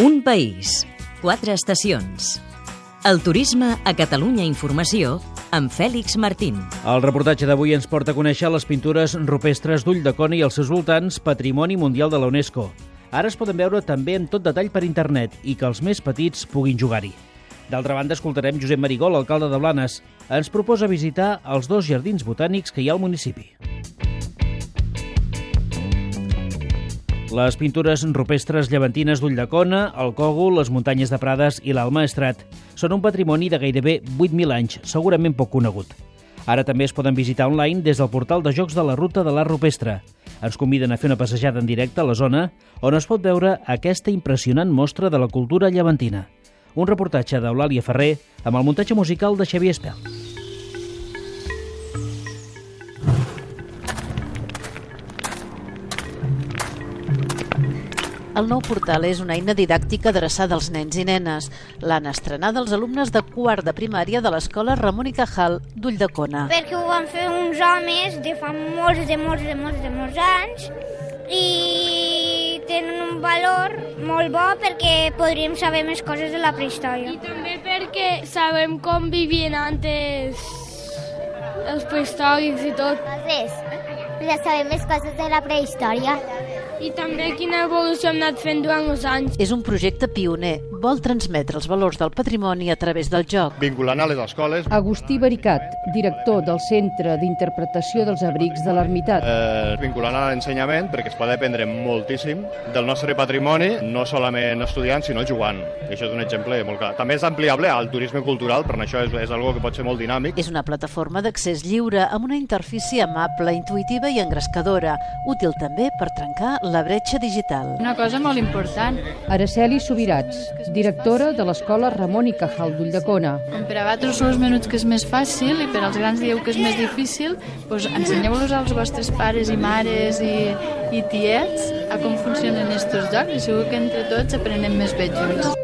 Un país, quatre estacions. El turisme a Catalunya Informació amb Fèlix Martín. El reportatge d'avui ens porta a conèixer les pintures rupestres d'Ulldecona i els seus voltants, Patrimoni Mundial de la UNESCO. Ara es poden veure també en tot detall per internet i que els més petits puguin jugar-hi. D'altra banda, escoltarem Josep Marigol, alcalde de Blanes. Ens proposa visitar els dos jardins botànics que hi ha al municipi. Les pintures rupestres llevantines d'Ulldecona, el Cògol, les muntanyes de Prades i l'Alt Maestrat són un patrimoni de gairebé 8.000 anys, segurament poc conegut. Ara també es poden visitar online des del portal de jocs de la Ruta de l'Art Rupestre. Ens conviden a fer una passejada en directe a la zona on es pot veure aquesta impressionant mostra de la cultura llevantina. Un reportatge d'Eulàlia Ferrer amb el muntatge musical de Xavier Espel. El nou portal és una eina didàctica adreçada als nens i nenes. L'han estrenada els alumnes de quart de primària de l'escola Ramon i Cajal d'Ulldecona. Perquè ho van fer uns homes de fa molts, de molts, de molts, de molts anys i tenen un valor molt bo perquè podríem saber més coses de la prehistòria. I també perquè sabem com vivien antes els prehistòrics i tot. Ja sabem més coses de la prehistòria. I també quina evolució hem anat fent durant els anys. És un projecte pioner. Vol transmetre els valors del patrimoni a través del joc. Vinculant a les escoles. Agustí Baricat, director del Centre d'Interpretació dels Abrics de l'Ermitat. Eh, vinculant a l'ensenyament perquè es pot aprendre moltíssim del nostre patrimoni, no solament estudiant, sinó jugant. I això és un exemple molt clar. També és ampliable al turisme cultural, però això és, és algo que pot ser molt dinàmic. És una plataforma d'accés lliure amb una interfície amable, intuïtiva i engrescadora, útil també per trencar la bretxa digital. Una cosa molt important. Araceli Subirats, directora de l'Escola Ramon i Cajal d'Ulldecona. Per a vosaltres són els menuts que és més fàcil i per als grans dieu que és més difícil, doncs ensenyeu-los als vostres pares i mares i, i tiets a com funcionen aquests jocs i segur que entre tots aprenem més bé junts.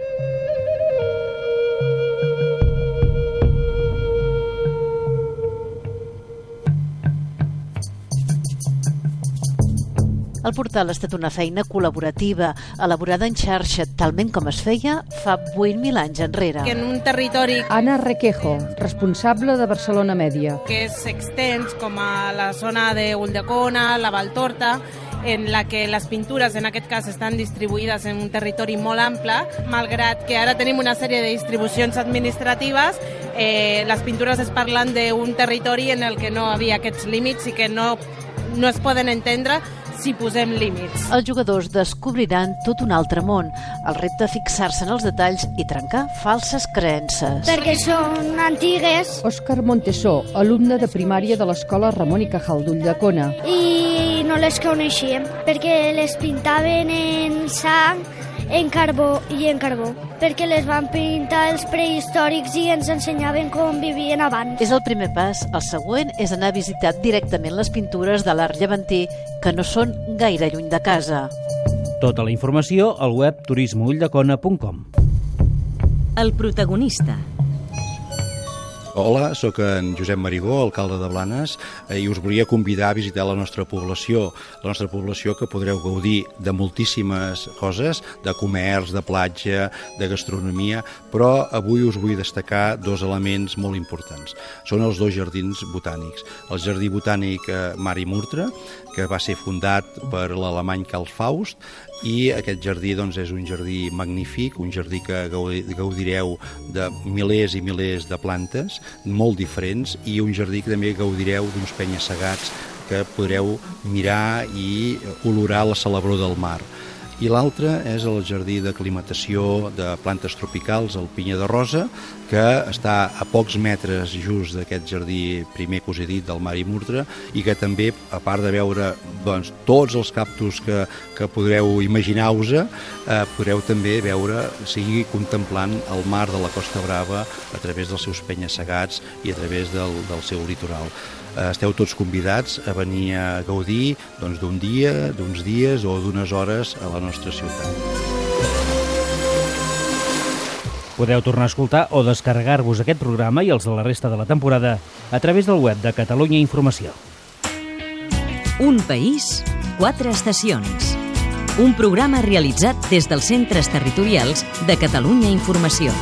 El portal ha estat una feina col·laborativa, elaborada en xarxa, talment com es feia fa 8.000 anys enrere. En un territori... Anna Requejo, responsable de Barcelona Mèdia. Que és extens com a la zona de Ulldecona, la Valtorta, en la que les pintures, en aquest cas, estan distribuïdes en un territori molt ample, malgrat que ara tenim una sèrie de distribucions administratives, eh, les pintures es parlen d'un territori en el que no havia aquests límits i que no, no es poden entendre si posem límits. Els jugadors descobriran tot un altre món, el repte de fixar-se en els detalls i trencar falses creences. Perquè són antigues. Òscar Montesó, alumne de primària de l'escola Ramon i Cajal d'Ulldecona. I no les coneixíem, perquè les pintaven en sang en carbó i en carbó, perquè les van pintar els prehistòrics i ens ensenyaven com vivien abans. És el primer pas. El següent és anar a visitar directament les pintures de l'art llevantí que no són gaire lluny de casa. Tota la informació al web turismouldecona.com. El protagonista. Hola, sóc en Josep Marigó, alcalde de Blanes, eh, i us volia convidar a visitar la nostra població, la nostra població que podreu gaudir de moltíssimes coses, de comerç, de platja, de gastronomia, però avui us vull destacar dos elements molt importants. Són els dos jardins botànics. El jardí botànic eh, Mari Murtra, que va ser fundat per l'alemany Karl Faust, i aquest jardí doncs, és un jardí magnífic, un jardí que gaudireu de milers i milers de plantes, molt diferents, i un jardí que també gaudireu d'uns penya-segats que podreu mirar i olorar la celebró del mar i l'altre és el jardí d'aclimatació de plantes tropicals, el Pinya de Rosa, que està a pocs metres just d'aquest jardí primer que us he dit del Mar i Murtra i que també, a part de veure doncs, tots els cactus que, que podreu imaginar-vos, eh, podreu també veure, seguir contemplant el mar de la Costa Brava a través dels seus penya-segats i a través del, del seu litoral. Eh, esteu tots convidats a venir a gaudir doncs, d'un dia, d'uns dies o d'unes hores a la nostra ciutat. Podeu tornar a escoltar o descarregar-vos aquest programa i els de la resta de la temporada a través del web de Catalunya Informació. Un país, quatre estacions. un programa realitzat des dels centres territorials de Catalunya Informació.